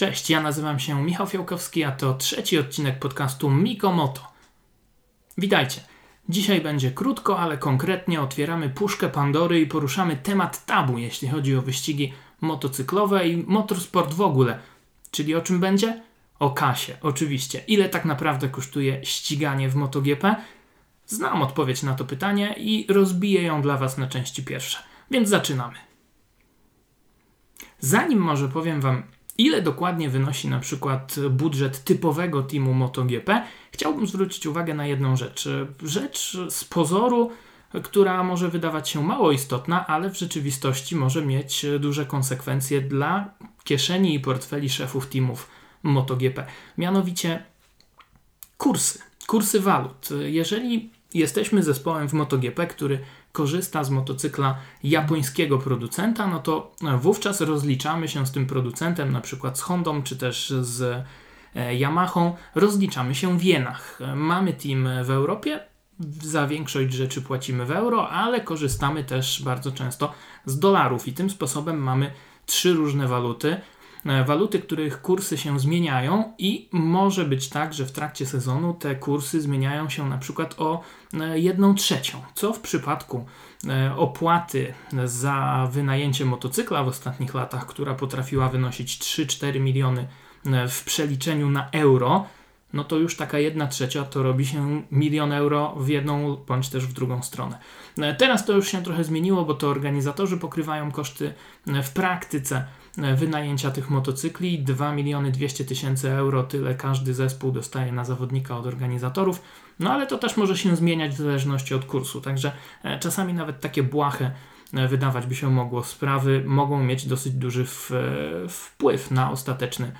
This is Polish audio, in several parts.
Cześć, ja nazywam się Michał Fiałkowski, a to trzeci odcinek podcastu Mikomoto. Witajcie. Dzisiaj będzie krótko, ale konkretnie otwieramy puszkę Pandory i poruszamy temat tabu, jeśli chodzi o wyścigi motocyklowe i motorsport w ogóle. Czyli o czym będzie? O kasie, oczywiście. Ile tak naprawdę kosztuje ściganie w MotoGP? Znam odpowiedź na to pytanie i rozbiję ją dla Was na części pierwsze. Więc zaczynamy. Zanim może powiem Wam, ile dokładnie wynosi na przykład budżet typowego teamu MotoGP, chciałbym zwrócić uwagę na jedną rzecz. Rzecz z pozoru, która może wydawać się mało istotna, ale w rzeczywistości może mieć duże konsekwencje dla kieszeni i portfeli szefów teamów MotoGP. Mianowicie kursy, kursy walut. Jeżeli jesteśmy zespołem w MotoGP, który korzysta z motocykla japońskiego producenta, no to wówczas rozliczamy się z tym producentem, na przykład z Hondą czy też z e, Yamahą, rozliczamy się w jenach. Mamy team w Europie, za większość rzeczy płacimy w euro, ale korzystamy też bardzo często z dolarów i tym sposobem mamy trzy różne waluty. E, waluty, których kursy się zmieniają i może być tak, że w trakcie sezonu te kursy zmieniają się na przykład o e, jedną trzecią, co w przypadku e, opłaty za wynajęcie motocykla w ostatnich latach, która potrafiła wynosić 3-4 miliony w przeliczeniu na euro, no to już taka jedna trzecia to robi się milion euro w jedną bądź też w drugą stronę. Teraz to już się trochę zmieniło, bo to organizatorzy pokrywają koszty w praktyce wynajęcia tych motocykli. 2 miliony 200 tysięcy euro, tyle każdy zespół dostaje na zawodnika od organizatorów. No ale to też może się zmieniać w zależności od kursu, także e, czasami nawet takie błahe e, wydawać by się mogło sprawy mogą mieć dosyć duży e, wpływ na ostateczny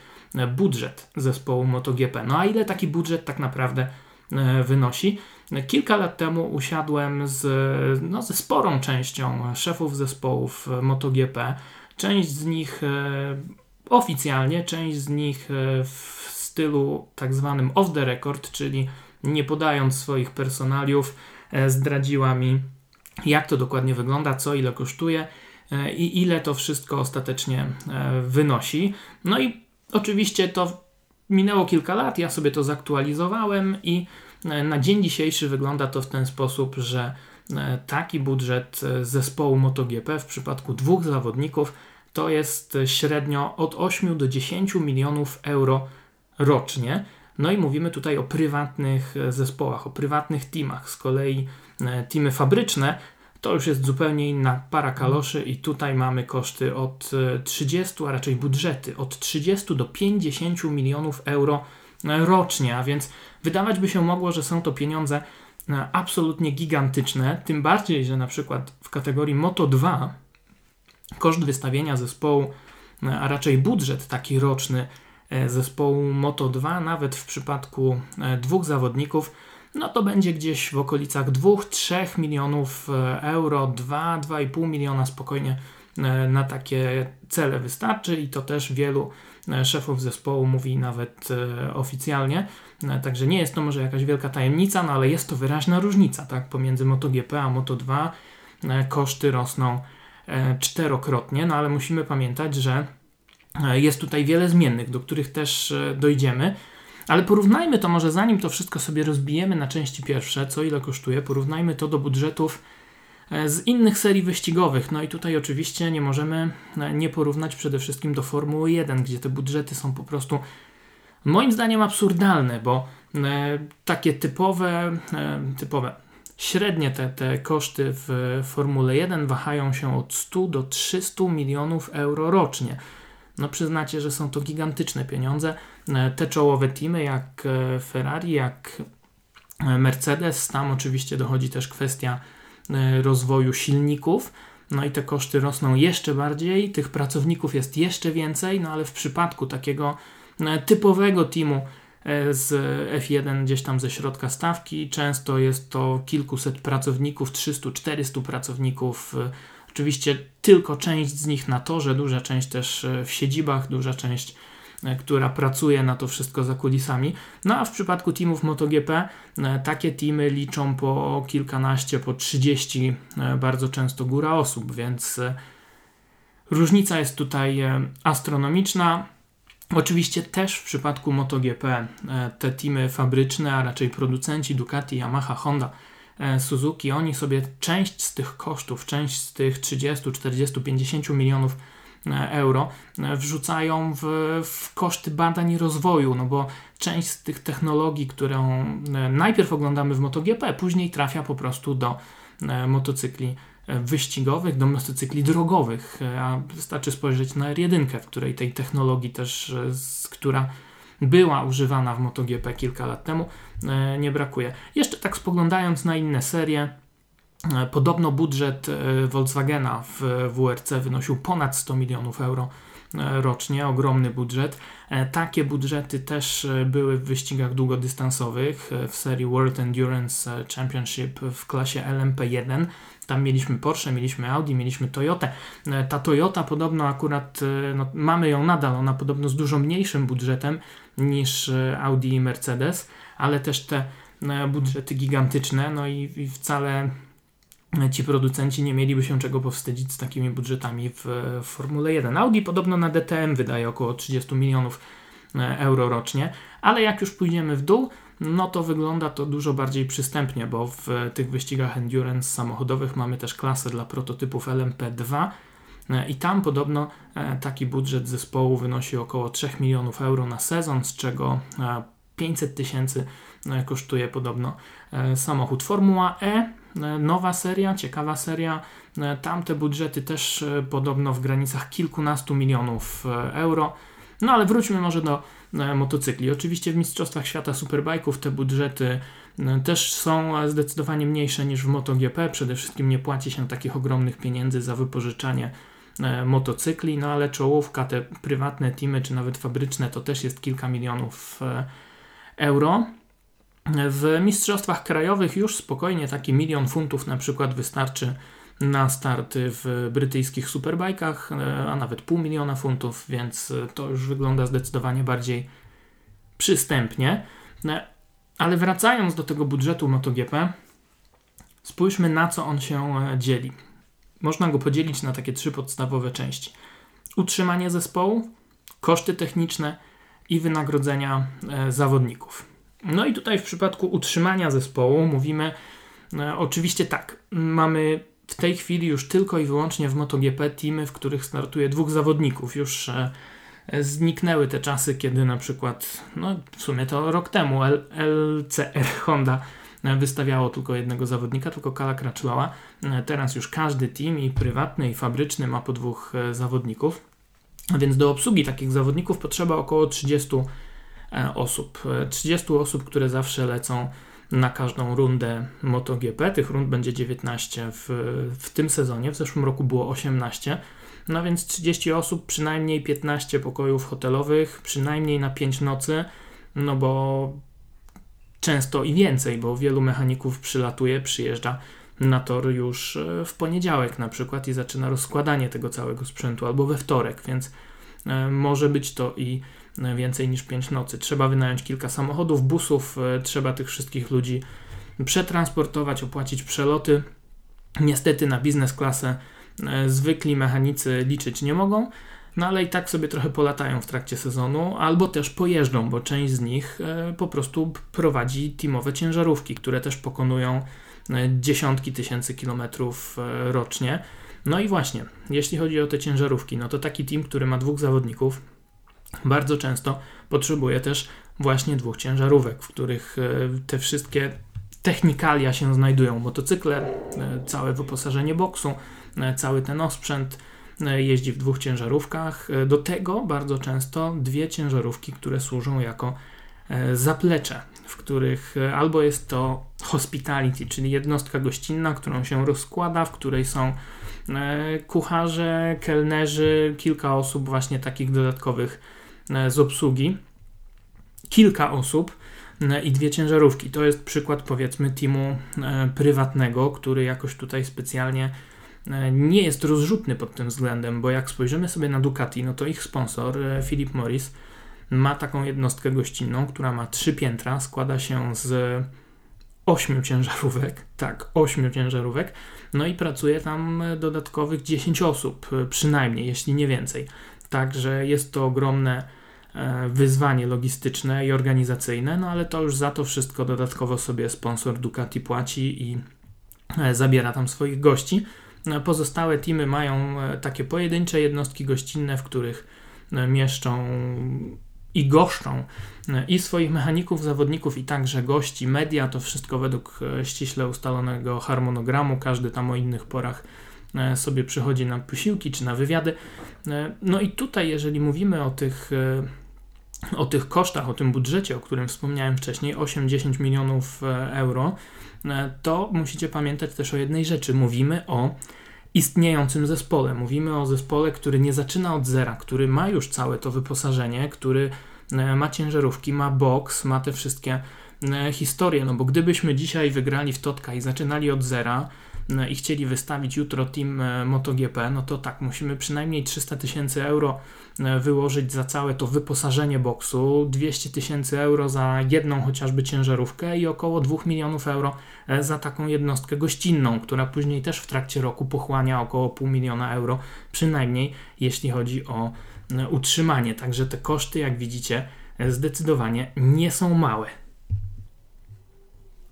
budżet zespołu MotoGP. No a ile taki budżet tak naprawdę wynosi? Kilka lat temu usiadłem z, no, ze sporą częścią szefów zespołów MotoGP Część z nich e, oficjalnie, część z nich e, w stylu tak zwanym off the record, czyli nie podając swoich personaliów, e, zdradziła mi, jak to dokładnie wygląda, co ile kosztuje i ile to wszystko ostatecznie wynosi. No i oczywiście to minęło kilka lat, ja sobie to zaktualizowałem i na dzień dzisiejszy wygląda to w ten sposób, że taki budżet zespołu MotoGP w przypadku dwóch zawodników to jest średnio od 8 do 10 milionów euro rocznie. No i mówimy tutaj o prywatnych zespołach, o prywatnych teamach. Z kolei e, teamy fabryczne to już jest zupełnie inna para kaloszy i tutaj mamy koszty od 30, e, a raczej budżety od 30 do 50 milionów euro e, rocznie, a więc wydawać by się mogło, że są to pieniądze absolutnie gigantyczne, tym bardziej, że na przykład w kategorii Moto 2 Koszt wystawienia zespołu, a raczej budżet taki roczny e, zespołu Moto2, nawet w przypadku e, dwóch zawodników, no to będzie gdzieś w okolicach 2-3 milionów e, euro, 2-2,5 miliona spokojnie na takie cele wystarczy i to też wielu szefów zespołu mówi nawet oficjalnie. Także nie jest to może jakaś wielka tajemnica, no ale jest to wyraźna różnica tak, pomiędzy MotoGP a Moto2. Koszty rosną E, czterokrotnie, no ale musimy pamiętać, że e, jest tutaj wiele zmiennych, do których też e, dojdziemy. Ale porównajmy to może zanim to wszystko sobie rozbijemy na części pierwsze, co ile kosztuje, porównajmy to do budżetów z innych serii wyścigowych. No i tutaj oczywiście nie możemy nie porównać przede wszystkim do Formuły 1, gdzie te budżety są po prostu moim zdaniem absurdalne, bo takie typowe, typowe Średnie te, te koszty w Formule 1 wahają się od 100 do 300 milionów euro rocznie. No przyznacie, że są to gigantyczne pieniądze. E, te czołowe teamy jak e, Ferrari, jak e, Mercedes, tam oczywiście dochodzi też kwestia rozwoju silników. No i te koszty rosną jeszcze bardziej, tych pracowników jest jeszcze więcej, no ale w przypadku takiego typowego teamu E, z F1 gdzieś tam ze środka stawki. Często jest to kilkuset pracowników, 300-400 pracowników. E, oczywiście tylko część z nich na torze, duża część też e, w siedzibach, duża część, która pracuje na to wszystko za kulisami. No a w przypadku teamów MotoGP takie teamy liczą po kilkanaście, po 30 bardzo często góra osób, więc różnica jest tutaj astronomiczna. Oczywiście też w przypadku MotoGP te teamy fabryczne, a raczej producenci Ducati, Yamaha, Honda, Suzuki, oni sobie część z tych kosztów, część z tych 30, 40, 50 milionów euro wrzucają w, w koszty badań i rozwoju, no bo część z tych technologii, którą najpierw oglądamy w MotoGP, później trafia po prostu do motocykli wyścigowych, do motocykli drogowych, a wystarczy spojrzeć na R1, w której tej technologii też, która była używana w MotoGP kilka lat temu, nie brakuje. Jeszcze tak spoglądając na inne serie, Podobno budżet Volkswagena w WRC wynosił ponad 100 milionów euro rocznie, ogromny budżet. Takie budżety też były w wyścigach długodystansowych w serii World Endurance Championship w klasie LMP1. Tam mieliśmy Porsche, mieliśmy Audi, mieliśmy Toyotę. Ta Toyota podobno akurat, no, mamy ją nadal, ona podobno z dużo mniejszym budżetem niż Audi i Mercedes, ale też te budżety gigantyczne, no i, i wcale ci producenci nie mieliby się czego powstydzić z takimi budżetami w, Formule 1. Audi podobno na DTM wydaje około 30 milionów euro rocznie, ale jak już pójdziemy w dół, no to wygląda to dużo bardziej przystępnie, bo w tych wyścigach endurance samochodowych mamy też klasę dla prototypów LMP2 i tam podobno taki budżet zespołu wynosi około 3 milionów euro na sezon, z czego 500 tysięcy kosztuje podobno samochód. Formuła E, nowa seria, ciekawa seria. Tam te budżety też podobno w granicach kilkunastu milionów euro. No ale wróćmy może do motocykli. Oczywiście w Mistrzostwach Świata Superbike'ów te budżety też są zdecydowanie mniejsze niż w MotoGP. Przede wszystkim nie płaci się takich ogromnych pieniędzy za wypożyczanie motocykli, no ale czołówka, te prywatne teamy czy nawet fabryczne to też jest kilka milionów euro. W mistrzostwach krajowych już spokojnie taki milion funtów na przykład wystarczy na starty w brytyjskich superbajkach, a nawet pół miliona funtów, więc to już wygląda zdecydowanie bardziej przystępnie. Ale wracając do tego budżetu MotoGP, spójrzmy na co on się dzieli. Można go podzielić na takie trzy podstawowe części: utrzymanie zespołu, koszty techniczne i wynagrodzenia zawodników. No i tutaj w przypadku utrzymania zespołu mówimy e, oczywiście tak, mamy w tej chwili już tylko i wyłącznie w MotoGP teamy, w których startuje dwóch zawodników. Już e, zniknęły te czasy, kiedy na przykład, no w sumie to rok temu L LCR Honda wystawiało tylko jednego zawodnika, tylko Kala Crutchlowa. E, teraz już każdy team i prywatny i fabryczny ma po dwóch e, zawodników. Więc do obsługi takich zawodników potrzeba około 30 e, osób. 30 osób, które zawsze lecą na każdą rundę MotoGP. Tych rund będzie 19 w, w tym sezonie. W zeszłym roku było 18. No więc 30 osób, przynajmniej 15 pokojów hotelowych, przynajmniej na 5 nocy, no bo często i więcej, bo wielu mechaników przylatuje, przyjeżdża na tor już e, w poniedziałek na przykład i zaczyna rozkładanie tego całego sprzętu albo we wtorek, więc e, może być to i e, więcej niż 5 nocy. Trzeba wynająć kilka samochodów, busów, trzeba tych wszystkich ludzi przetransportować, opłacić przeloty. Niestety na biznes klasę zwykli mechanicy liczyć nie mogą, no ale i tak sobie trochę polatają w trakcie sezonu, albo też pojeżdżą, bo część z nich e, po prostu prowadzi teamowe ciężarówki, które też pokonują e, dziesiątki tysięcy kilometrów e, rocznie. No i właśnie, jeśli chodzi o te ciężarówki, no to taki team, który ma dwóch zawodników, bardzo często potrzebuje też właśnie dwóch ciężarówek, w których te wszystkie technikalia się znajdują. Motocykle, całe wyposażenie boksu, cały ten osprzęt, E, jeździ w dwóch ciężarówkach. E, do tego bardzo często dwie ciężarówki, które służą jako e, zaplecze, w których albo jest to hospitality, czyli jednostka gościnna, którą się rozkłada, w której są kucharze, kelnerzy, kilka osób właśnie takich dodatkowych z obsługi, kilka osób i dwie ciężarówki. To jest przykład powiedzmy teamu prywatnego, który jakoś tutaj specjalnie E, nie jest rozrzutny pod tym względem, bo jak spojrzymy sobie na Ducati, no to ich sponsor e, Philip Morris ma taką jednostkę gościnną, która ma trzy piętra, składa się z ośmiu ciężarówek, tak, ośmiu ciężarówek, no i pracuje tam dodatkowych 10 osób, e, przynajmniej, jeśli nie więcej. Także jest to ogromne wyzwanie logistyczne i organizacyjne, no ale to już za to wszystko dodatkowo sobie sponsor Ducati płaci i zabiera tam swoich gości. Pozostałe teamy mają takie pojedyncze jednostki gościnne, w których mieszczą i goszczą i swoich mechaników, zawodników i także gości, media, to wszystko według e, ściśle ustalonego harmonogramu, każdy tam o innych porach e, sobie przychodzi na posiłki czy na wywiady. E, no i tutaj, jeżeli mówimy o tych, o tych kosztach, o tym budżecie, o którym wspomniałem wcześniej, 8-10 milionów euro, to musicie pamiętać też o jednej rzeczy. Mówimy o istniejącym zespole. Mówimy o zespole, który nie zaczyna od zera, który ma już całe to wyposażenie, który e, ma ciężarówki, ma box, ma te wszystkie e, historie. No bo gdybyśmy dzisiaj wygrali w Totka i zaczynali od zera, E, i chcieli wystawić jutro team e, MotoGP, no to tak, musimy przynajmniej 300 tysięcy euro e, wyłożyć za całe to wyposażenie boksu, 200 tysięcy euro za jedną chociażby ciężarówkę i około 2 milionów euro za taką jednostkę gościnną, która później też w trakcie roku pochłania około pół miliona euro, przynajmniej jeśli chodzi o utrzymanie. Także te koszty, jak widzicie, zdecydowanie nie są małe.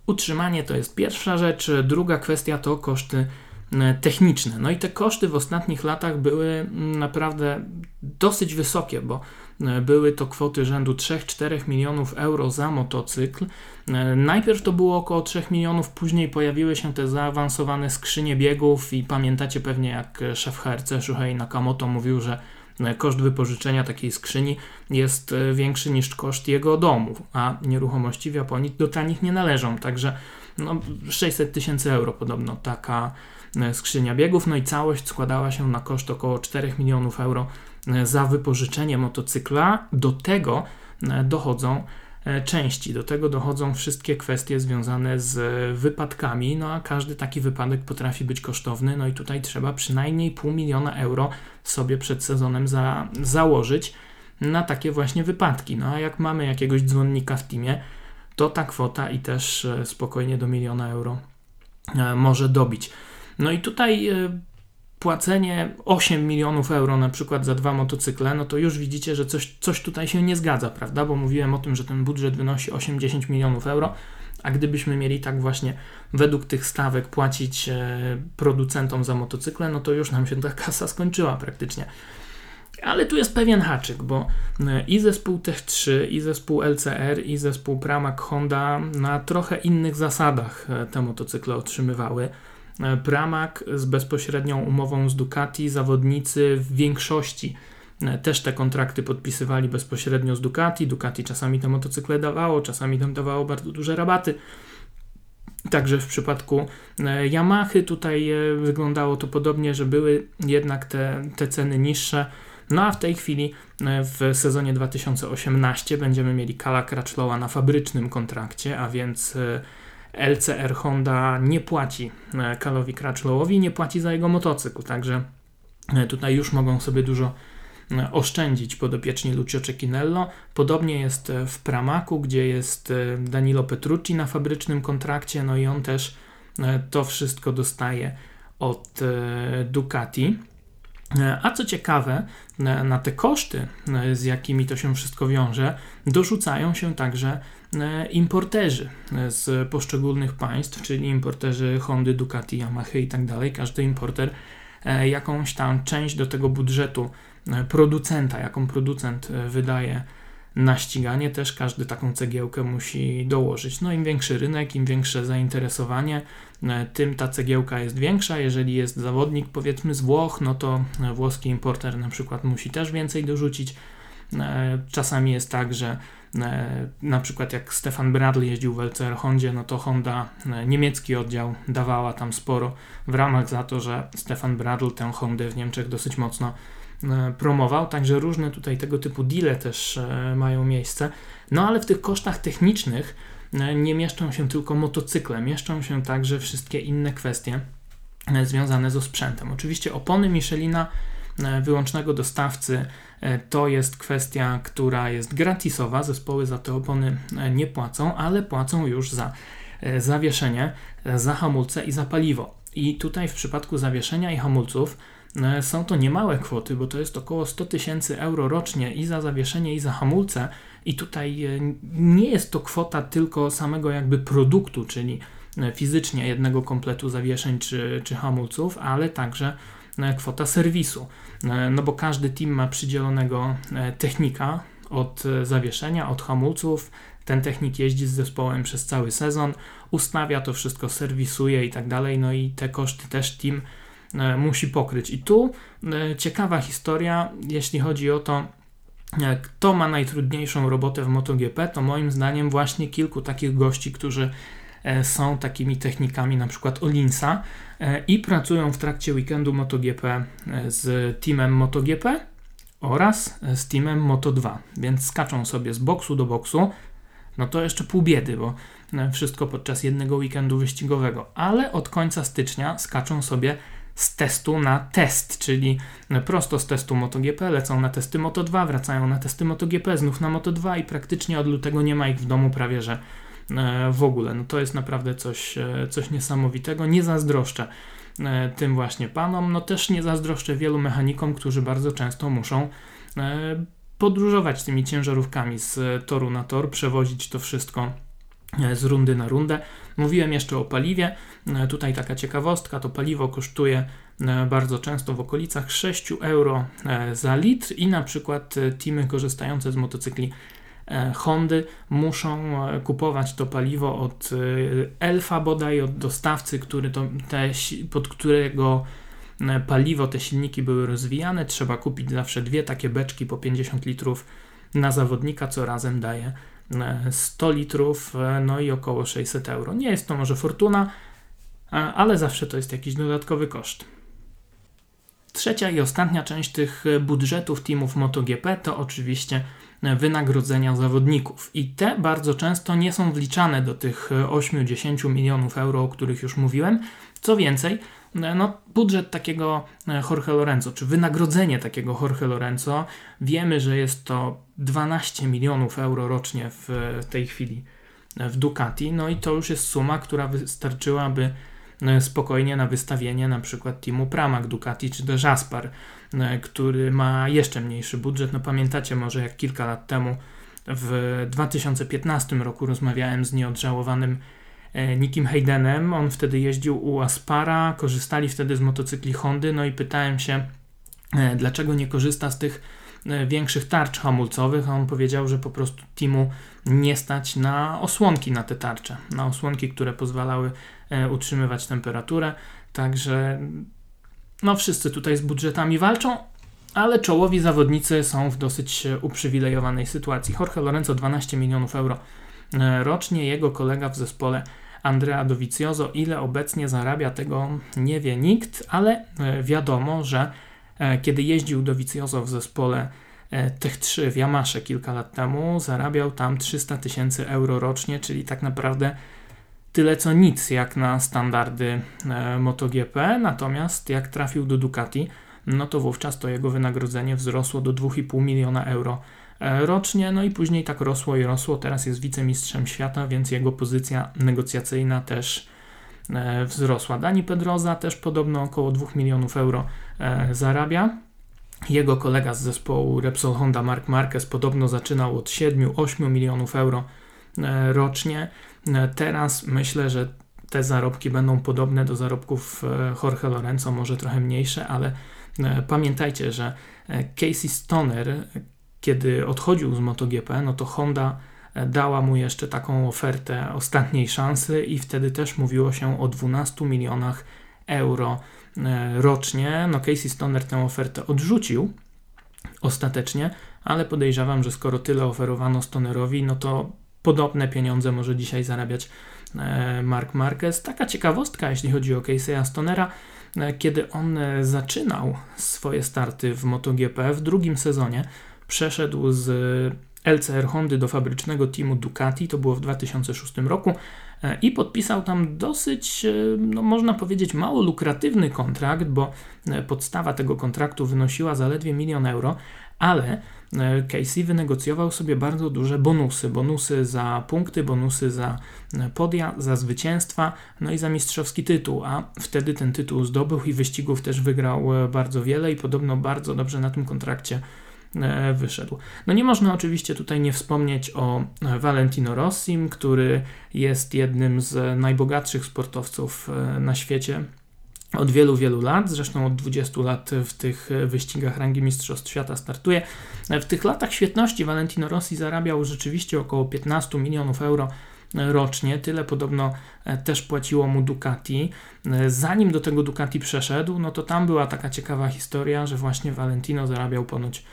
Utrzymanie to jest pierwsza rzecz, druga kwestia to koszty e, techniczne. No i te koszty w ostatnich latach były mm, naprawdę dosyć wysokie, bo e, były to kwoty rzędu 3-4 milionów euro za motocykl. E, najpierw to było około 3 milionów, później pojawiły się te zaawansowane skrzynie biegów i pamiętacie pewnie jak szef HRC Shuhei Nakamoto mówił, że koszt wypożyczenia takiej skrzyni jest e, większy niż koszt jego domu, a nieruchomości w Japonii do tanich nie należą, także no, 600 tysięcy euro podobno taka e, skrzynia biegów, no i całość składała się na koszt około 4 milionów euro e, za wypożyczenie motocykla. Do tego dochodzą E, części. Do tego dochodzą wszystkie kwestie związane z wypadkami, no a każdy taki wypadek potrafi być kosztowny, no i tutaj trzeba przynajmniej pół miliona euro sobie przed sezonem za, założyć na takie właśnie wypadki. No a jak mamy jakiegoś dzwonnika w teamie, to ta kwota i też e, spokojnie do miliona euro e, może dobić. No i tutaj płacenie 8 milionów euro na przykład za dwa motocykle, no to już widzicie, że coś, coś tutaj się nie zgadza, prawda? Bo mówiłem o tym, że ten budżet wynosi 8-10 milionów euro, a gdybyśmy mieli tak właśnie według tych stawek płacić e, producentom za motocykle, no to już nam się ta kasa skończyła praktycznie. Ale tu jest pewien haczyk, bo e, i zespół Tech 3, i zespół LCR, i zespół Pramac Honda na trochę innych zasadach e, te motocykle otrzymywały. Pramac z bezpośrednią umową z Ducati, zawodnicy w większości e, też te kontrakty podpisywali bezpośrednio z Ducati. Ducati czasami te motocykle dawało, czasami tam dawało bardzo duże rabaty. Także w przypadku e, Yamahy tutaj e, wyglądało to podobnie, że były jednak te, te ceny niższe. No a w tej chwili w sezonie 2018 będziemy mieli Kala Crutchlowa na fabrycznym kontrakcie, a więc LCR Honda nie płaci e, Kalowi Crutchlowowi, nie płaci za jego motocykl, także e, tutaj już mogą sobie dużo e, oszczędzić podopieczni Lucio Cecchinello. Podobnie jest w Pramaku, gdzie jest Danilo Petrucci na fabrycznym kontrakcie, no i on też to wszystko dostaje od Ducati. A co ciekawe, na te koszty, z jakimi to się wszystko wiąże, dorzucają się także importerzy e, z poszczególnych państw, czyli importerzy Hondy, Ducati, Yamaha i tak dalej. Każdy importer e, jakąś tam część do tego budżetu producenta, jaką producent wydaje na ściganie, też każdy taką cegiełkę musi dołożyć. No im większy rynek, im większe zainteresowanie, tym ta cegiełka jest większa. Jeżeli jest zawodnik powiedzmy z Włoch, no to włoski importer na przykład musi też więcej dorzucić. Czasami jest tak, że E, na przykład jak Stefan Bradley jeździł w LCR Hondzie, no to Honda, e, niemiecki oddział dawała tam sporo w ramach za to, że Stefan Bradley tę Hondę w Niemczech dosyć mocno e, promował, także różne tutaj tego typu deale też mają miejsce. No ale w tych kosztach technicznych nie mieszczą się tylko motocykle, mieszczą się także wszystkie inne kwestie związane ze sprzętem. Oczywiście opony Michelina wyłącznego dostawcy E, to jest kwestia, która jest gratisowa. Zespoły za te opony e, nie płacą, ale płacą już za e, zawieszenie, za hamulce i za paliwo. I tutaj w przypadku zawieszenia i hamulców są to niemałe kwoty, bo to jest około 100 tysięcy euro rocznie i za zawieszenie, i za hamulce. I tutaj nie jest to kwota tylko samego jakby produktu, czyli fizycznie jednego kompletu zawieszeń czy, czy hamulców, ale także kwota serwisu. No bo każdy team ma przydzielonego technika od zawieszenia, od hamulców, ten technik jeździ z zespołem przez cały sezon, ustawia to wszystko, serwisuje i tak dalej, no i te koszty też team e, musi pokryć. I tu e, ciekawa historia, jeśli chodzi o to, e, kto ma najtrudniejszą robotę w MotoGP, to moim zdaniem właśnie kilku takich gości, którzy są takimi technikami, na przykład Olinsa i pracują w trakcie weekendu MotoGP z teamem MotoGP oraz z teamem Moto2, więc skaczą sobie z boksu do boksu, no to jeszcze pół biedy, bo e, wszystko podczas jednego weekendu wyścigowego. Ale od końca stycznia skaczą sobie z testu na test, czyli e, prosto z testu MotoGP lecą na testy Moto2, wracają na testy MotoGP, znów na Moto2 i praktycznie od lutego nie ma ich w domu prawie że e, w ogóle. No to jest naprawdę coś, coś niesamowitego. Nie zazdroszczę tym właśnie panom. No też nie zazdroszczę wielu mechanikom, którzy bardzo często muszą podróżować tymi ciężarówkami z toru na tor, przewozić to wszystko e, z rundy na rundę. Mówiłem jeszcze o paliwie. E, tutaj taka ciekawostka: to paliwo kosztuje e, bardzo często w okolicach 6 euro za litr, i na przykład teamy korzystające z motocykli Hondy muszą kupować to paliwo od Elfa bodaj, od dostawcy, który to, te, pod którego E, paliwo, te silniki były rozwijane. Trzeba kupić zawsze dwie takie beczki po 50 litrów na zawodnika, co razem daje 100 e, litrów, e, no i około 600 euro. Nie jest to może fortuna, ale zawsze to jest jakiś dodatkowy koszt. Trzecia i ostatnia część tych budżetów teamów MotoGP to oczywiście wynagrodzenia zawodników. I te bardzo często nie są wliczane do tych 8-10 milionów euro, o których już mówiłem. Co więcej, no, budżet takiego e, Jorge Lorenzo, czy wynagrodzenie takiego Jorge Lorenzo, wiemy, że jest to 12 milionów euro rocznie w tej chwili w Ducati, no i to już jest suma, która wystarczyłaby e, spokojnie na wystawienie na przykład teamu Pramac Ducati czy też Aspar, e, który ma jeszcze mniejszy budżet. No pamiętacie może jak kilka lat temu w 2015 roku rozmawiałem z nieodżałowanym E, Nikim Haydenem. On wtedy jeździł u Aspara, korzystali wtedy z motocykli Hondy, no i pytałem się, e, dlaczego nie korzysta z tych e, większych tarcz hamulcowych, a on powiedział, że po prostu teamu nie stać na osłonki na te tarcze, na osłonki, które pozwalały utrzymywać temperaturę, także no wszyscy tutaj z budżetami walczą, ale czołowi zawodnicy są w dosyć uprzywilejowanej sytuacji. Jorge Lorenzo 12 milionów euro rocznie, jego kolega w zespole Andrea Dovizioso. Ile obecnie zarabia, tego nie wie nikt, ale e, wiadomo, że e, kiedy jeździł Dovizioso w zespole e, Tech 3 w Yamasze kilka lat temu, zarabiał tam 300 tysięcy euro rocznie, czyli tak naprawdę tyle co nic jak na standardy MotoGP. Natomiast jak trafił do Ducati, no to wówczas to jego wynagrodzenie wzrosło do 2,5 miliona euro E, rocznie, no i później tak rosło i rosło. Teraz jest wicemistrzem świata, więc jego pozycja negocjacyjna też e, wzrosła. Dani Pedroza też podobno około 2 milionów euro e, zarabia. Jego kolega z zespołu Repsol Honda Mark Marquez podobno zaczynał od 7-8 milionów euro rocznie. Teraz myślę, że te zarobki będą podobne do zarobków Jorge Lorenzo, może trochę mniejsze, ale pamiętajcie, że Casey Stoner, kiedy odchodził z MotoGP, no to Honda e, dała mu jeszcze taką ofertę ostatniej szansy i wtedy też mówiło się o 12 milionach euro e, rocznie. No Casey Stoner tę ofertę odrzucił ostatecznie, ale podejrzewam, że skoro tyle oferowano Stonerowi, no to podobne pieniądze może dzisiaj zarabiać e, Mark Marquez. Taka ciekawostka, jeśli chodzi o Casey'a Stonera, kiedy on zaczynał swoje starty w MotoGP w drugim sezonie, przeszedł z LCR Hondy do fabrycznego teamu Ducati, to było w 2006 roku e, i podpisał tam dosyć, e, no można powiedzieć, mało lukratywny kontrakt, bo e, podstawa tego kontraktu wynosiła zaledwie milion euro, ale E, Casey wynegocjował sobie bardzo duże bonusy. Bonusy za punkty, bonusy za e, podia, za zwycięstwa, no i za mistrzowski tytuł, a wtedy ten tytuł zdobył i wyścigów też wygrał e, bardzo wiele i podobno bardzo dobrze na tym kontrakcie wyszedł. No nie można oczywiście tutaj nie wspomnieć o Valentino Rossim, który jest jednym z najbogatszych sportowców na świecie od wielu, wielu lat, zresztą od 20 lat w tych wyścigach rangi Mistrzostw Świata startuje. W tych latach świetności Valentino Rossi zarabiał rzeczywiście około 15 milionów euro rocznie. Tyle podobno e, też płaciło mu Ducati. E, zanim do tego Ducati przeszedł, no to tam była taka ciekawa historia, że właśnie Valentino zarabiał ponoć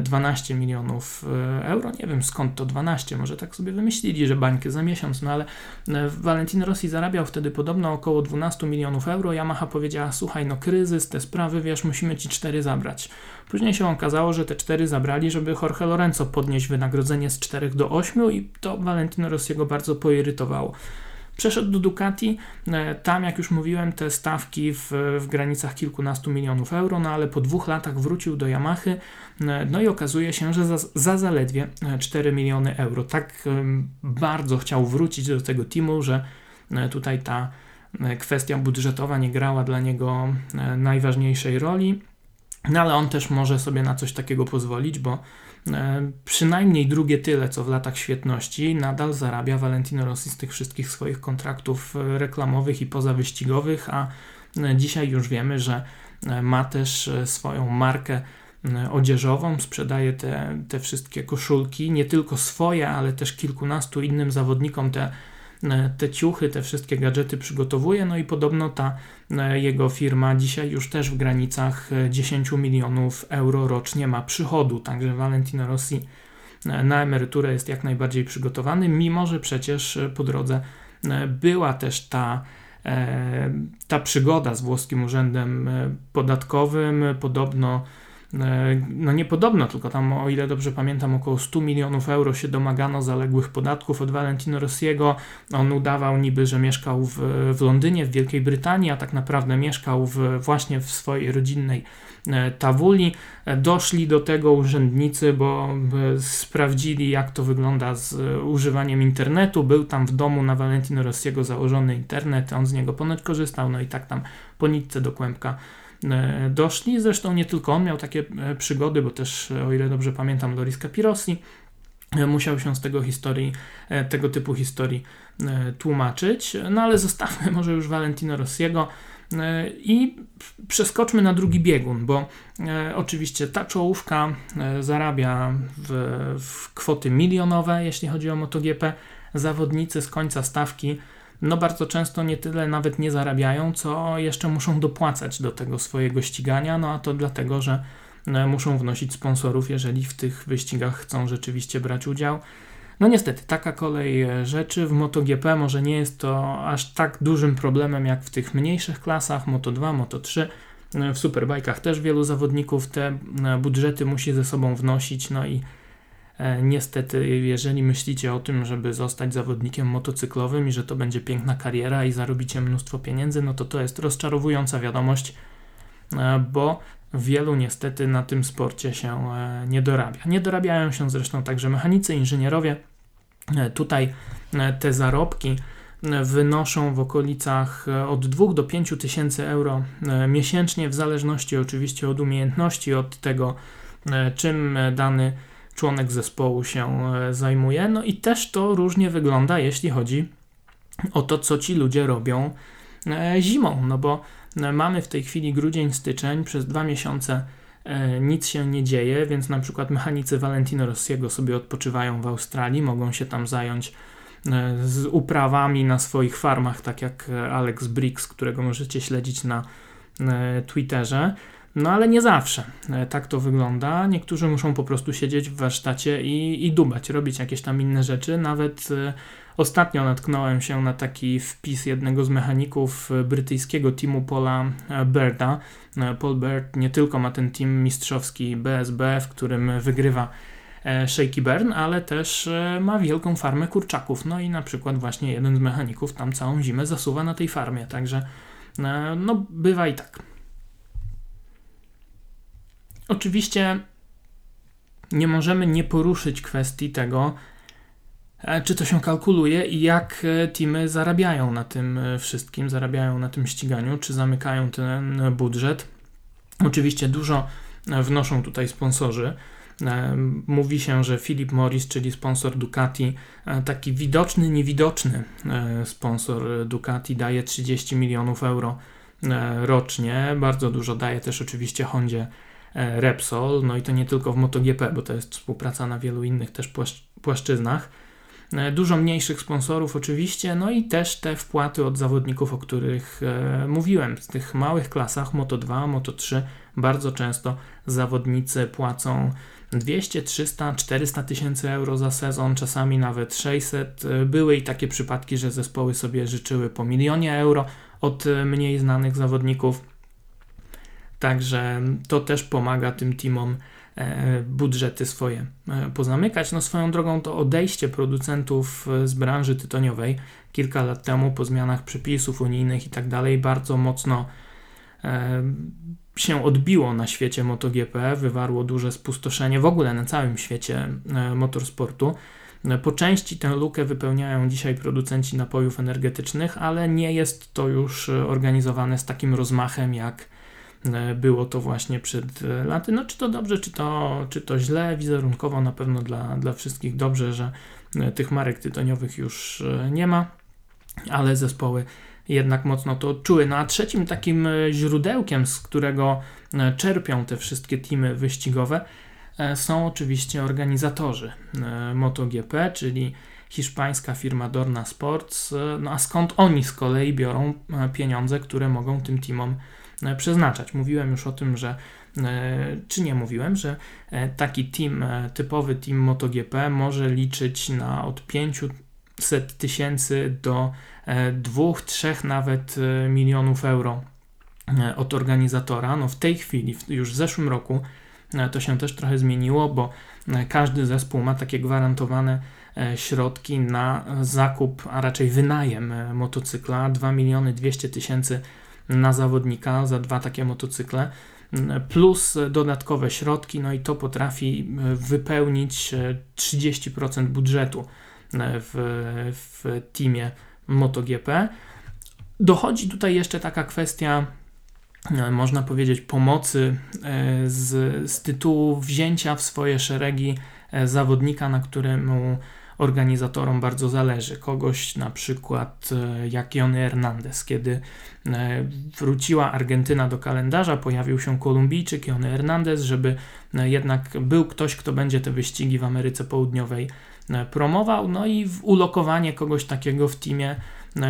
12 milionów e, euro. Nie wiem skąd to 12, może tak sobie wymyślili, że bańkę za miesiąc, no ale e, Valentino Rossi zarabiał wtedy podobno około 12 milionów euro. Yamaha powiedziała: Słuchaj, no kryzys, te sprawy, wiesz, musimy ci cztery zabrać. Później się okazało, że te cztery zabrali, żeby Jorge Lorenzo podnieść wynagrodzenie z 4 do 8 i to Valentino Rossiego bardzo poirytowało. Przeszedł do Ducati, e, tam jak już mówiłem, te stawki w, w granicach kilkunastu milionów euro, no ale po dwóch latach wrócił do Yamahy, e, no i okazuje się, że za, za zaledwie 4 miliony euro. Tak bardzo chciał wrócić do tego teamu, że e, tutaj ta kwestia budżetowa nie grała dla niego najważniejszej roli. No ale on też może sobie na coś takiego pozwolić, bo E, przynajmniej drugie tyle, co w latach świetności, nadal zarabia Valentino Rossi z tych wszystkich swoich kontraktów e, reklamowych i pozawyścigowych, a e, dzisiaj już wiemy, że ma też swoją markę odzieżową, sprzedaje te, te wszystkie koszulki, nie tylko swoje, ale też kilkunastu innym zawodnikom. Te E, te ciuchy, te wszystkie gadżety przygotowuje, no i podobno ta e, jego firma dzisiaj już też w granicach 10 e, milionów euro rocznie ma przychodu, także Valentino Rossi na emeryturę jest jak najbardziej przygotowany, mimo że przecież po drodze była też ta ta przygoda z włoskim urzędem podatkowym, podobno E, no niepodobno, tylko tam, o ile dobrze pamiętam, około 100 milionów euro się domagano zaległych podatków od Valentino Rossiego. On udawał niby, że mieszkał w, w Londynie, w Wielkiej Brytanii, a tak naprawdę mieszkał w, właśnie w swojej rodzinnej e, Tawuli. E, doszli do tego urzędnicy, bo sprawdzili, jak to wygląda z używaniem internetu. Był tam w domu na Valentino Rossiego założony internet, on z niego ponoć korzystał, no i tak tam po nitce do kłębka E, doszli. Zresztą nie tylko on miał takie e, przygody, bo też, e, o ile dobrze pamiętam, Loris Capirossi musiał się z tego historii, tego typu historii tłumaczyć. No ale zostawmy może już Valentino Rossiego i przeskoczmy na drugi biegun, bo oczywiście ta czołówka zarabia w, w kwoty milionowe, jeśli chodzi o MotoGP. Zawodnicy z końca stawki no bardzo często nie tyle nawet nie zarabiają, co jeszcze muszą dopłacać do tego swojego ścigania, no a to dlatego, że e, muszą wnosić sponsorów, jeżeli w tych wyścigach chcą rzeczywiście brać udział. No niestety, taka kolej e, rzeczy w MotoGP może nie jest to aż tak dużym problemem jak w tych mniejszych klasach, Moto2, Moto3. E, w superbajkach też wielu zawodników te budżety musi ze sobą wnosić, no i niestety, jeżeli myślicie o tym, żeby zostać zawodnikiem motocyklowym i że to będzie piękna kariera i zarobicie mnóstwo pieniędzy, no to to jest rozczarowująca wiadomość, e, bo wielu niestety na tym sporcie się e, nie dorabia. Nie dorabiają się zresztą także mechanicy, inżynierowie. Tutaj te zarobki wynoszą w okolicach od 2 do 5 tysięcy euro miesięcznie, w zależności oczywiście od umiejętności, od tego, czym dany członek zespołu się e, zajmuje. No i też to różnie wygląda, jeśli chodzi o to, co ci ludzie robią e, zimą, no bo e, mamy w tej chwili grudzień, styczeń, przez dwa miesiące nic się nie dzieje, więc na przykład mechanicy Valentino Rossiego sobie odpoczywają w Australii, mogą się tam zająć z uprawami na swoich farmach, tak jak Alex Briggs, którego możecie śledzić na Twitterze. No ale nie zawsze e, tak to wygląda. Niektórzy muszą po prostu siedzieć w warsztacie i, i dubać, robić jakieś tam inne rzeczy. Nawet e, ostatnio natknąłem się na taki wpis jednego z mechaników e, brytyjskiego teamu Paula Birda. Paul Bird nie tylko ma ten team mistrzowski BSB, w którym wygrywa Shaky Bern, ale też ma wielką farmę kurczaków. No i na przykład właśnie jeden z mechaników tam całą zimę zasuwa na tej farmie. Także no bywa i tak. Oczywiście nie możemy nie poruszyć kwestii tego, e, czy to się kalkuluje i jak e, teamy zarabiają na tym wszystkim, zarabiają na tym ściganiu, czy zamykają ten budżet. Oczywiście dużo wnoszą tutaj sponsorzy. Mówi się, że Philip Morris, czyli sponsor Ducati, taki widoczny, niewidoczny sponsor Ducati, daje 30 milionów euro rocznie. Bardzo dużo daje też oczywiście Hondzie E, Repsol, no i to nie tylko w MotoGP, bo to jest współpraca na wielu innych też płaszczyznach. E, dużo mniejszych sponsorów oczywiście, no i też te wpłaty od zawodników, o których e, mówiłem. W tych małych klasach Moto2, Moto3 bardzo często zawodnicy płacą 200, 300, 400 tysięcy euro za sezon, czasami nawet 600. Były i takie przypadki, że zespoły sobie życzyły po milionie euro od mniej znanych zawodników. Także to też pomaga tym teamom e, budżety swoje e, pozamykać. No swoją drogą to odejście producentów e, z branży tytoniowej kilka lat temu po zmianach przepisów unijnych i tak dalej bardzo mocno się odbiło na świecie MotoGP, wywarło duże spustoszenie w ogóle na całym świecie motorsportu. Po części tę lukę wypełniają dzisiaj producenci napojów energetycznych, ale nie jest to już organizowane z takim rozmachem jak było to właśnie przed e, laty. No czy to dobrze, czy to, czy to źle, wizerunkowo na pewno dla, dla wszystkich dobrze, że e, tych marek tytoniowych już nie ma, ale zespoły jednak mocno to odczuły. No a trzecim takim źródełkiem, z którego czerpią te wszystkie teamy wyścigowe, są oczywiście organizatorzy MotoGP, czyli hiszpańska firma Dorna Sports. No a skąd oni z kolei biorą pieniądze, które mogą tym teamom E, przeznaczać. Mówiłem już o tym, że e, czy nie mówiłem, że e, taki team, typowy team MotoGP może liczyć na od 500 tysięcy do 2, 3 nawet milionów euro od organizatora. No w tej chwili, już w zeszłym roku, to się też trochę zmieniło, bo każdy zespół ma takie gwarantowane środki na zakup, a raczej wynajem motocykla 2 miliony 200 tysięcy na zawodnika za dwa takie motocykle, plus dodatkowe środki, no i to potrafi e, wypełnić 30% e, budżetu e, w, w teamie MotoGP. Dochodzi tutaj jeszcze taka kwestia, można powiedzieć, pomocy z, z tytułu wzięcia w swoje szeregi zawodnika, na któremu organizatorom bardzo zależy. Kogoś na przykład e, jak Jony Hernandez, kiedy e, wróciła Argentyna do kalendarza, pojawił się Kolumbijczyk Jony Hernandez, żeby e, jednak był ktoś, kto będzie te wyścigi w Ameryce Południowej promował, no i ulokowanie kogoś takiego w teamie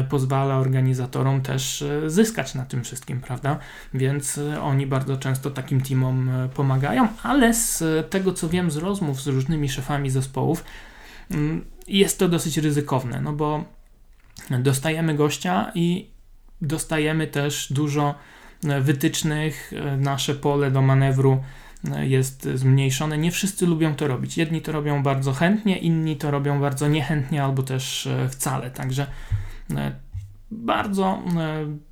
pozwala organizatorom też zyskać na tym wszystkim, prawda? Więc oni bardzo często takim teamom pomagają, ale z tego co wiem z rozmów z różnymi szefami zespołów, jest to dosyć ryzykowne, no bo dostajemy gościa i dostajemy też dużo e, wytycznych, e, nasze pole do manewru e, jest zmniejszone. Nie wszyscy lubią to robić. Jedni to robią bardzo chętnie, inni to robią bardzo niechętnie albo też wcale. Także bardzo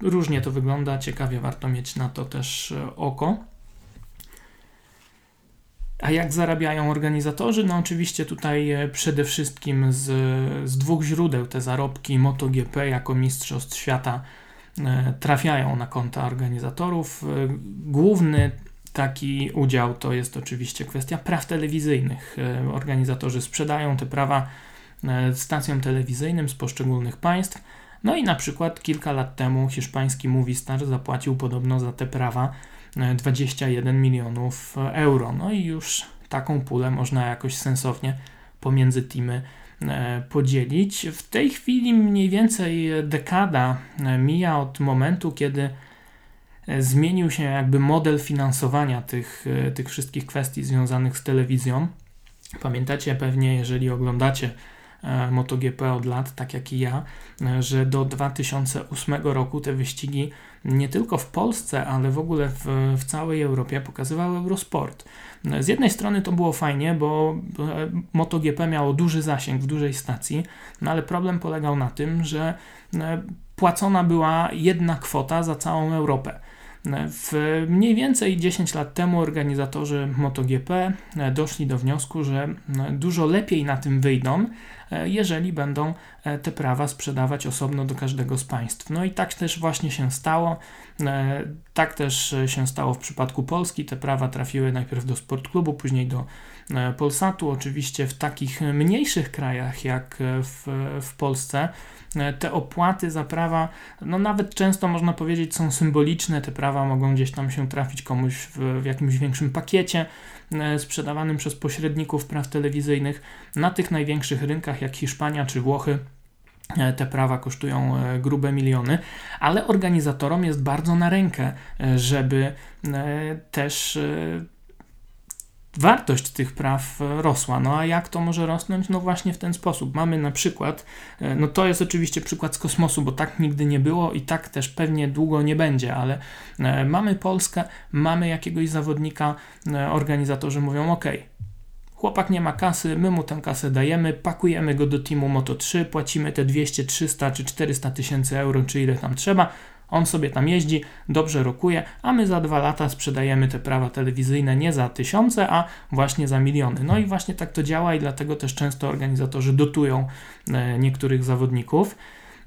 różnie to wygląda. Ciekawie warto mieć na to też oko. A jak zarabiają organizatorzy? No oczywiście tutaj e, przede wszystkim z, z dwóch źródeł te zarobki MotoGP jako Mistrzostw Świata e, trafiają na konta organizatorów. E, główny taki udział to jest oczywiście kwestia praw telewizyjnych. Organizatorzy sprzedają te prawa stacjom telewizyjnym z poszczególnych państw. No i na przykład kilka lat temu hiszpański Movistar zapłacił podobno za te prawa 21 milionów euro. No i już taką pulę można jakoś sensownie pomiędzy teamy e, podzielić. W tej chwili mniej więcej dekada e, mija od momentu, kiedy e, zmienił się jakby model finansowania tych, tych wszystkich kwestii związanych z telewizją. Pamiętacie pewnie, jeżeli oglądacie MotoGP od lat, tak jak i ja, że do 2008 roku te wyścigi nie tylko w Polsce, ale w ogóle w, w całej Europie pokazywał Eurosport. Z jednej strony to było fajnie, bo MotoGP miało duży zasięg w dużej stacji, no ale problem polegał na tym, że e, płacona była jedna kwota za całą Europę. W mniej więcej 10 lat temu organizatorzy MotoGP doszli do wniosku, że dużo lepiej na tym wyjdą, jeżeli będą te prawa sprzedawać osobno do każdego z państw. No i tak też właśnie się stało. Tak też się stało w przypadku Polski. Te prawa trafiły najpierw do Sportklubu, później do Polsatu. Oczywiście w takich mniejszych krajach jak w, w Polsce E, te opłaty za prawa, no nawet często można powiedzieć, są symboliczne. Te prawa mogą gdzieś tam się trafić komuś w, w jakimś większym pakiecie e, sprzedawanym przez pośredników praw telewizyjnych. Na tych największych rynkach, jak Hiszpania czy Włochy, e, te prawa kosztują grube miliony, ale organizatorom jest bardzo na rękę, żeby też wartość tych praw rosła. No a jak to może rosnąć? No właśnie w ten sposób. Mamy na przykład, e, no to jest oczywiście przykład z kosmosu, bo tak nigdy nie było i tak też pewnie długo nie będzie, ale e, mamy Polskę, mamy jakiegoś zawodnika, e, organizatorzy mówią ok. Chłopak nie ma kasy, my mu tę kasę dajemy, pakujemy go do teamu Moto3, płacimy te 200, 300 czy 400 tysięcy euro, czy ile tam trzeba, on sobie tam jeździ, dobrze rokuje, a my za dwa lata sprzedajemy te prawa telewizyjne nie za tysiące, a właśnie za miliony. No i właśnie tak to działa i dlatego też często organizatorzy dotują e, niektórych zawodników.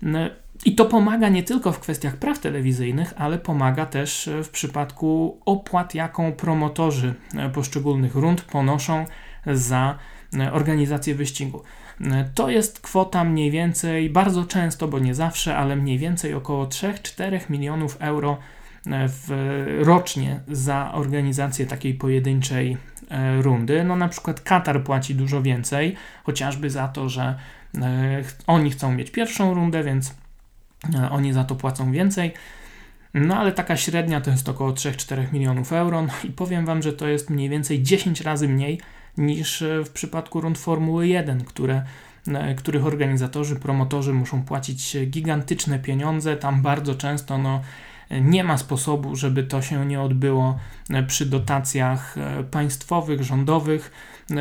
E, I to pomaga nie tylko w kwestiach praw telewizyjnych, ale pomaga też w przypadku opłat, jaką promotorzy e, poszczególnych rund ponoszą za organizację wyścigu. To jest kwota mniej więcej, bardzo często, bo nie zawsze, ale mniej więcej około 3-4 milionów euro e, w, rocznie za organizację takiej pojedynczej e, rundy. No na przykład Katar płaci dużo więcej, chociażby za to, że e, oni chcą mieć pierwszą rundę, więc oni za to płacą więcej. No ale taka średnia to jest około 3-4 milionów euro. No i powiem Wam, że to jest mniej więcej 10 razy mniej niż e, w przypadku rund Formuły 1, które, e, których organizatorzy, promotorzy muszą płacić gigantyczne pieniądze. Tam bardzo często no, nie ma sposobu, żeby to się nie odbyło e, przy dotacjach państwowych, rządowych.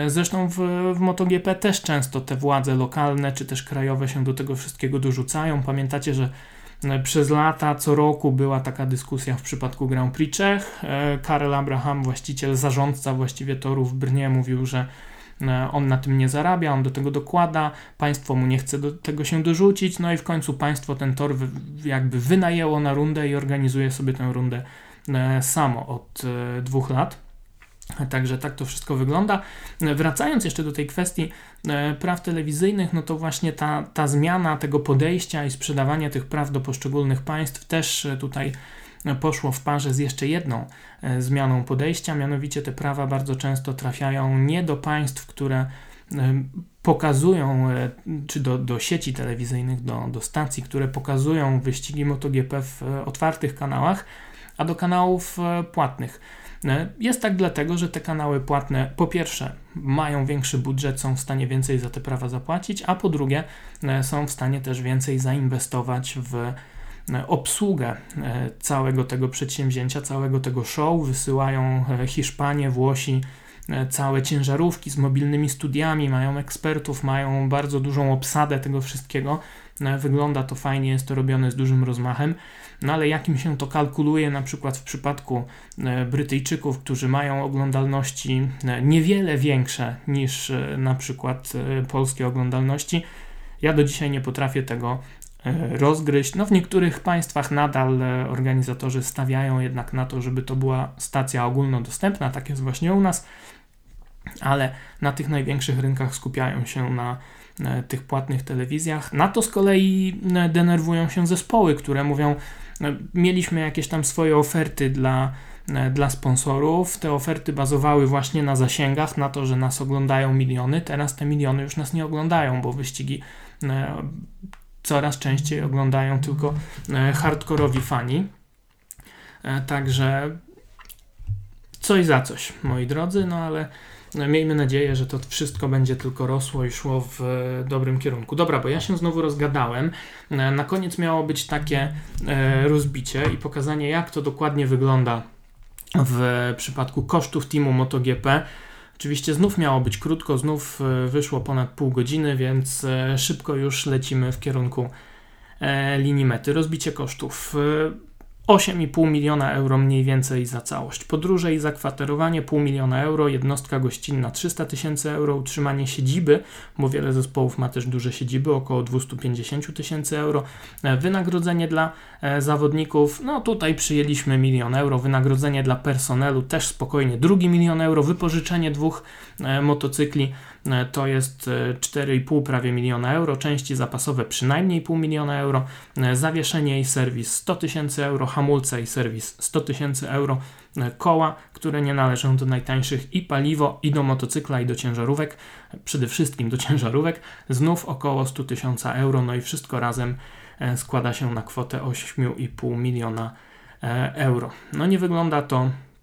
Zresztą w, w MotoGP też często te władze lokalne czy też krajowe się do tego wszystkiego dorzucają. Pamiętacie, że przez lata, co roku była taka dyskusja w przypadku Grand Prix Czech. E, Karel Abraham, właściciel, zarządca właściwie torów w Brnie, mówił, że e, on na tym nie zarabia, on do tego dokłada, państwo mu nie chce do tego się dorzucić, no i w końcu państwo ten tor jakby wynajęło na rundę i organizuje sobie tę rundę e, samo od dwóch lat. Także tak to wszystko wygląda. Wracając jeszcze do tej kwestii e, praw telewizyjnych, no to właśnie ta, ta zmiana tego podejścia i sprzedawania tych praw do poszczególnych państw też e, tutaj poszło w parze z jeszcze jedną e, zmianą podejścia, mianowicie te prawa bardzo często trafiają nie do państw, które pokazują, czy do, do sieci telewizyjnych, do, do stacji, które pokazują wyścigi MotoGP w otwartych kanałach, a do kanałów płatnych. E, jest tak dlatego, że te kanały płatne po pierwsze mają większy budżet, są w stanie więcej za te prawa zapłacić, a po drugie e, są w stanie też więcej zainwestować w e, obsługę całego tego przedsięwzięcia, całego tego show. Wysyłają Hiszpanie, Włosi, całe ciężarówki z mobilnymi studiami, mają ekspertów, mają bardzo dużą obsadę tego wszystkiego. Wygląda to fajnie, jest to robione z dużym rozmachem. No ale jakim się to kalkuluje na przykład w przypadku e, Brytyjczyków, którzy mają oglądalności e, niewiele większe niż e, na przykład polskie oglądalności, ja do dzisiaj nie potrafię tego rozgryźć. No w niektórych państwach nadal organizatorzy stawiają jednak na to, żeby to była stacja ogólnodostępna, tak jest właśnie u nas, ale na tych największych rynkach skupiają się na tych płatnych telewizjach. Na to z kolei denerwują się zespoły, które mówią, no, mieliśmy jakieś tam swoje oferty dla, e, dla sponsorów. Te oferty bazowały właśnie na zasięgach, na to, że nas oglądają miliony. Teraz te miliony już nas nie oglądają, bo wyścigi e, coraz częściej oglądają tylko e, hardkorowi fani. Także coś za coś, moi drodzy, no ale Miejmy nadzieję, że to wszystko będzie tylko rosło i szło w e, dobrym kierunku. Dobra, bo ja się znowu rozgadałem. E, na koniec miało być takie e, rozbicie i pokazanie, jak to dokładnie wygląda w przypadku kosztów teamu MotoGP. Oczywiście znów miało być krótko, znów wyszło ponad pół godziny, więc szybko już lecimy w kierunku linii mety. Rozbicie kosztów. 8,5 miliona euro mniej więcej za całość. Podróże i zakwaterowanie pół miliona euro, jednostka gościnna 300 tysięcy euro, utrzymanie siedziby, bo wiele zespołów ma też duże siedziby, około 250 tysięcy euro. E, wynagrodzenie dla e, zawodników, no tutaj przyjęliśmy milion euro. Wynagrodzenie dla personelu też spokojnie, drugi milion euro. Wypożyczenie dwóch e, motocykli to jest 4,5 e, prawie miliona euro, części zapasowe przynajmniej pół miliona euro, e, zawieszenie i serwis 100 tysięcy euro, hamulce i serwis 100 tysięcy euro, koła, które nie należą do najtańszych i paliwo i do motocykla i do ciężarówek, przede wszystkim do ciężarówek, znów około 100 tysięcy euro, no i wszystko razem składa się na kwotę 8,5 miliona euro. No nie wygląda to E,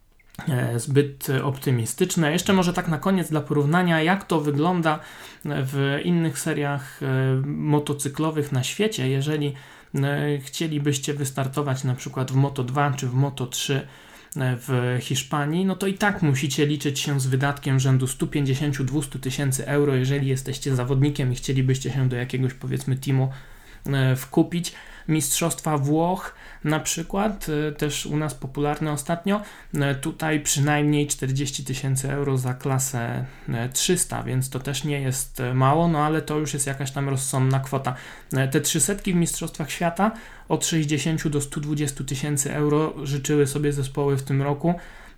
zbyt optymistyczne. Jeszcze może tak na koniec dla porównania, jak to wygląda w innych seriach e, motocyklowych na świecie. Jeżeli e, chcielibyście wystartować na przykład w Moto 2 czy w Moto 3 w Hiszpanii, no to i tak musicie liczyć się z wydatkiem rzędu 150-200 tysięcy euro, jeżeli jesteście zawodnikiem i chcielibyście się do jakiegoś powiedzmy teamu wkupić. Mistrzostwa Włoch na przykład, e, też u nas popularne ostatnio, e, tutaj przynajmniej 40 tysięcy euro za klasę 300, e, więc to też nie jest mało, no ale to już jest jakaś tam rozsądna kwota. Te 300 w Mistrzostwach Świata od 60 do 120 tysięcy euro życzyły sobie zespoły w tym roku.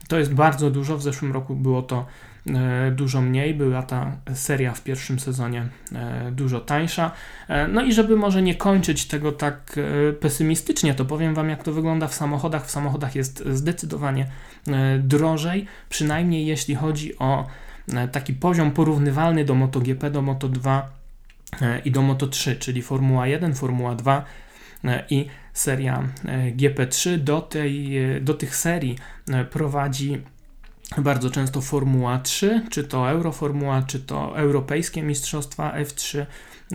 To jest bardzo dużo, w zeszłym roku było to dużo mniej, była ta seria w pierwszym sezonie e, dużo tańsza. E, no i żeby może nie kończyć tego tak pesymistycznie, to powiem Wam, jak to wygląda w samochodach. W samochodach jest zdecydowanie drożej, przynajmniej jeśli chodzi o taki poziom porównywalny do MotoGP, do Moto2 i do Moto3, czyli Formuła 1, Formuła 2 i seria GP3. Do, tej, do tych serii prowadzi bardzo często Formuła 3, czy to Euroformuła, czy to Europejskie Mistrzostwa F3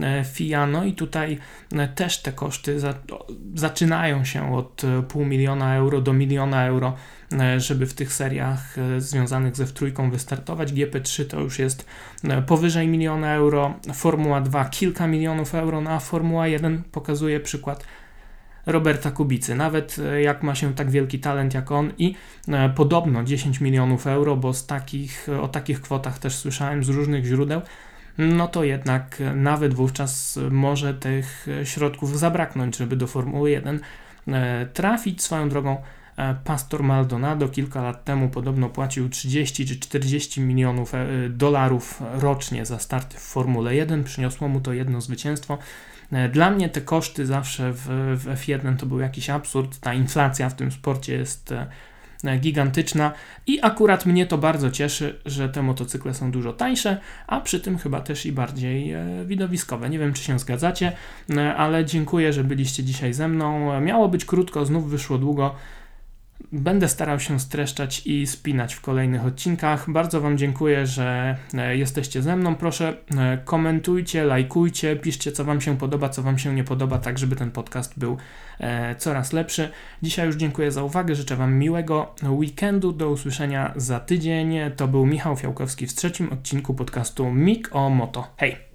e, FIA. No i tutaj e, też te koszty za, zaczynają się od e, pół miliona euro do miliona euro, żeby w tych seriach związanych ze F3 wystartować. GP3 to już jest powyżej miliona euro, Formuła 2 kilka milionów euro, no a Formuła 1 pokazuje przykład Roberta Kubicy. Nawet e, jak ma się tak wielki talent jak on i e, podobno 10 milionów euro, bo z takich, o takich kwotach też słyszałem z różnych źródeł, no to jednak nawet wówczas może tych środków zabraknąć, żeby do Formuły 1 e, trafić. Swoją drogą Pastor Maldonado kilka lat temu podobno płacił 30 czy 40 milionów dolarów rocznie za start w Formule 1. Przyniosło mu to jedno zwycięstwo. E, dla mnie te koszty zawsze w, w F1 to był jakiś absurd. Ta inflacja w tym sporcie jest e, gigantyczna i akurat mnie to bardzo cieszy, że te motocykle są dużo tańsze, a przy tym chyba też i bardziej e, widowiskowe. Nie wiem, czy się zgadzacie, ale dziękuję, że byliście dzisiaj ze mną. Miało być krótko, znów wyszło długo. Będę starał się streszczać i spinać w kolejnych odcinkach. Bardzo Wam dziękuję, że e, jesteście ze mną. Proszę e, komentujcie, lajkujcie, piszcie co Wam się podoba, co Wam się nie podoba, tak żeby ten podcast był e, coraz lepszy. Dzisiaj już dziękuję za uwagę, życzę Wam miłego weekendu. Do usłyszenia za tydzień. To był Michał Fiałkowski w trzecim odcinku podcastu Mik o Moto. Hej!